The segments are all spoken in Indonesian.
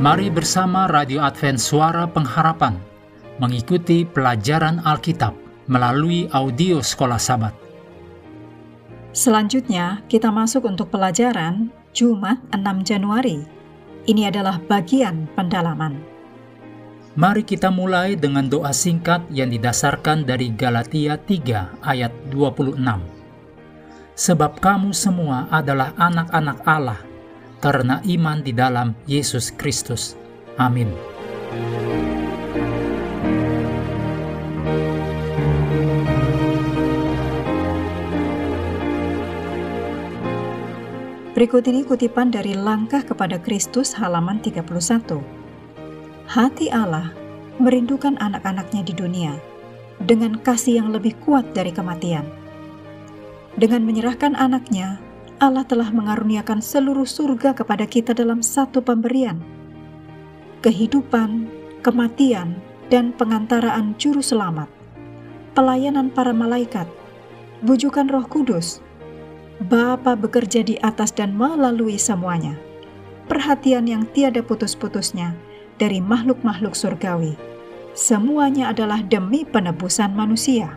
Mari bersama Radio Advent Suara Pengharapan mengikuti pelajaran Alkitab melalui audio Sekolah Sabat. Selanjutnya, kita masuk untuk pelajaran Jumat 6 Januari. Ini adalah bagian pendalaman. Mari kita mulai dengan doa singkat yang didasarkan dari Galatia 3 ayat 26. Sebab kamu semua adalah anak-anak Allah karena iman di dalam Yesus Kristus. Amin. Berikut ini kutipan dari Langkah kepada Kristus halaman 31. Hati Allah merindukan anak-anaknya di dunia dengan kasih yang lebih kuat dari kematian. Dengan menyerahkan anaknya, Allah telah mengaruniakan seluruh surga kepada kita dalam satu pemberian. Kehidupan, kematian, dan pengantaraan juru selamat, pelayanan para malaikat, bujukan roh kudus, Bapa bekerja di atas dan melalui semuanya. Perhatian yang tiada putus-putusnya dari makhluk-makhluk surgawi. Semuanya adalah demi penebusan manusia.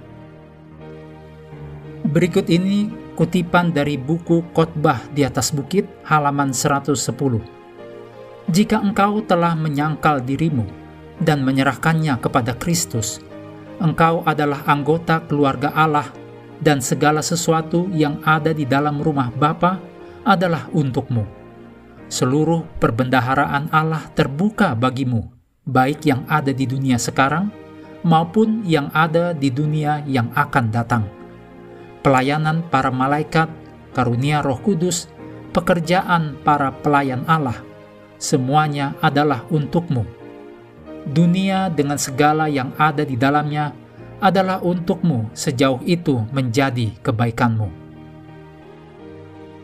Berikut ini Kutipan dari buku Khotbah di atas bukit halaman 110. Jika engkau telah menyangkal dirimu dan menyerahkannya kepada Kristus, engkau adalah anggota keluarga Allah dan segala sesuatu yang ada di dalam rumah Bapa adalah untukmu. Seluruh perbendaharaan Allah terbuka bagimu, baik yang ada di dunia sekarang maupun yang ada di dunia yang akan datang pelayanan para malaikat, karunia Roh Kudus, pekerjaan para pelayan Allah, semuanya adalah untukmu. Dunia dengan segala yang ada di dalamnya adalah untukmu sejauh itu menjadi kebaikanmu.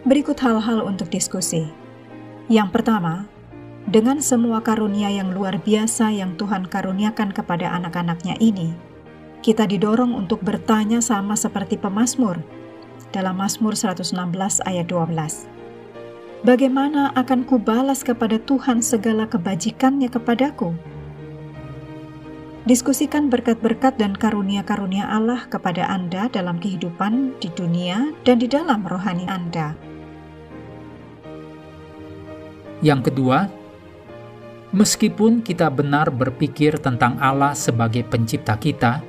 Berikut hal-hal untuk diskusi. Yang pertama, dengan semua karunia yang luar biasa yang Tuhan karuniakan kepada anak-anaknya ini, kita didorong untuk bertanya sama seperti pemazmur dalam Mazmur 116 ayat 12. Bagaimana akan kubalas kepada Tuhan segala kebajikannya kepadaku? Diskusikan berkat-berkat dan karunia-karunia Allah kepada Anda dalam kehidupan di dunia dan di dalam rohani Anda. Yang kedua, meskipun kita benar berpikir tentang Allah sebagai pencipta kita,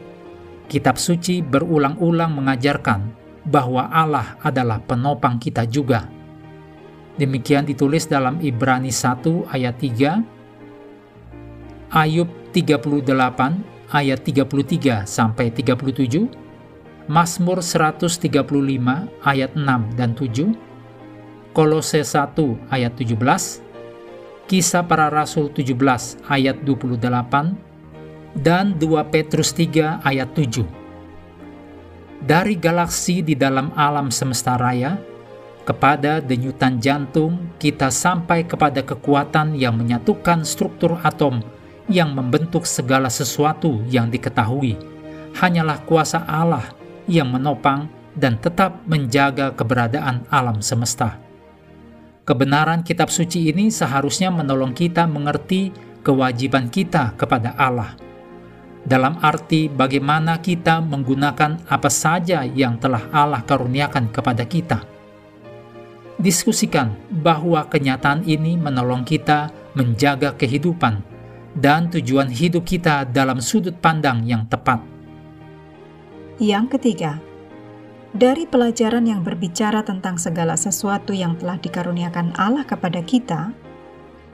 Kitab suci berulang-ulang mengajarkan bahwa Allah adalah penopang kita juga. Demikian ditulis dalam Ibrani 1 ayat 3, Ayub 38 ayat 33 sampai 37, Mazmur 135 ayat 6 dan 7, Kolose 1 ayat 17, Kisah para Rasul 17 ayat 28, dan 2 Petrus 3 ayat 7. Dari galaksi di dalam alam semesta raya, kepada denyutan jantung, kita sampai kepada kekuatan yang menyatukan struktur atom yang membentuk segala sesuatu yang diketahui. Hanyalah kuasa Allah yang menopang dan tetap menjaga keberadaan alam semesta. Kebenaran kitab suci ini seharusnya menolong kita mengerti kewajiban kita kepada Allah – dalam arti bagaimana kita menggunakan apa saja yang telah Allah karuniakan kepada kita. Diskusikan bahwa kenyataan ini menolong kita menjaga kehidupan dan tujuan hidup kita dalam sudut pandang yang tepat. Yang ketiga, dari pelajaran yang berbicara tentang segala sesuatu yang telah dikaruniakan Allah kepada kita,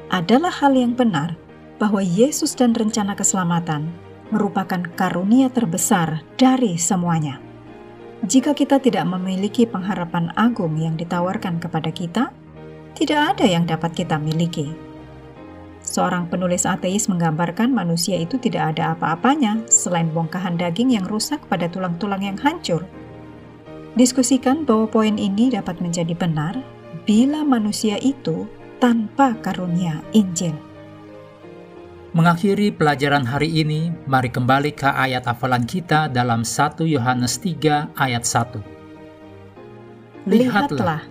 adalah hal yang benar bahwa Yesus dan rencana keselamatan merupakan karunia terbesar dari semuanya. Jika kita tidak memiliki pengharapan agung yang ditawarkan kepada kita, tidak ada yang dapat kita miliki. Seorang penulis ateis menggambarkan manusia itu tidak ada apa-apanya selain bongkahan daging yang rusak pada tulang-tulang yang hancur. Diskusikan bahwa poin ini dapat menjadi benar bila manusia itu tanpa karunia Injil. Mengakhiri pelajaran hari ini, mari kembali ke ayat hafalan kita dalam 1 Yohanes 3 ayat 1. Lihatlah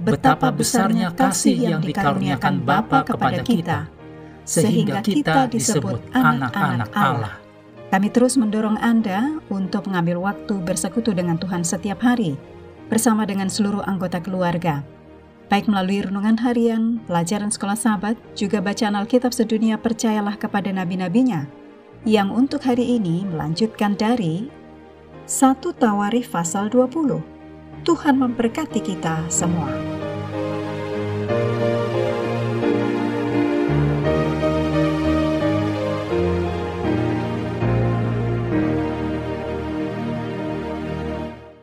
betapa besarnya kasih yang dikaruniakan Bapa kepada kita, sehingga kita disebut anak-anak Allah. Kami terus mendorong Anda untuk mengambil waktu bersekutu dengan Tuhan setiap hari, bersama dengan seluruh anggota keluarga. Baik melalui renungan harian, pelajaran sekolah sahabat, juga bacaan Alkitab sedunia percayalah kepada nabi-nabinya, yang untuk hari ini melanjutkan dari 1 Tawarikh pasal 20. Tuhan memberkati kita semua.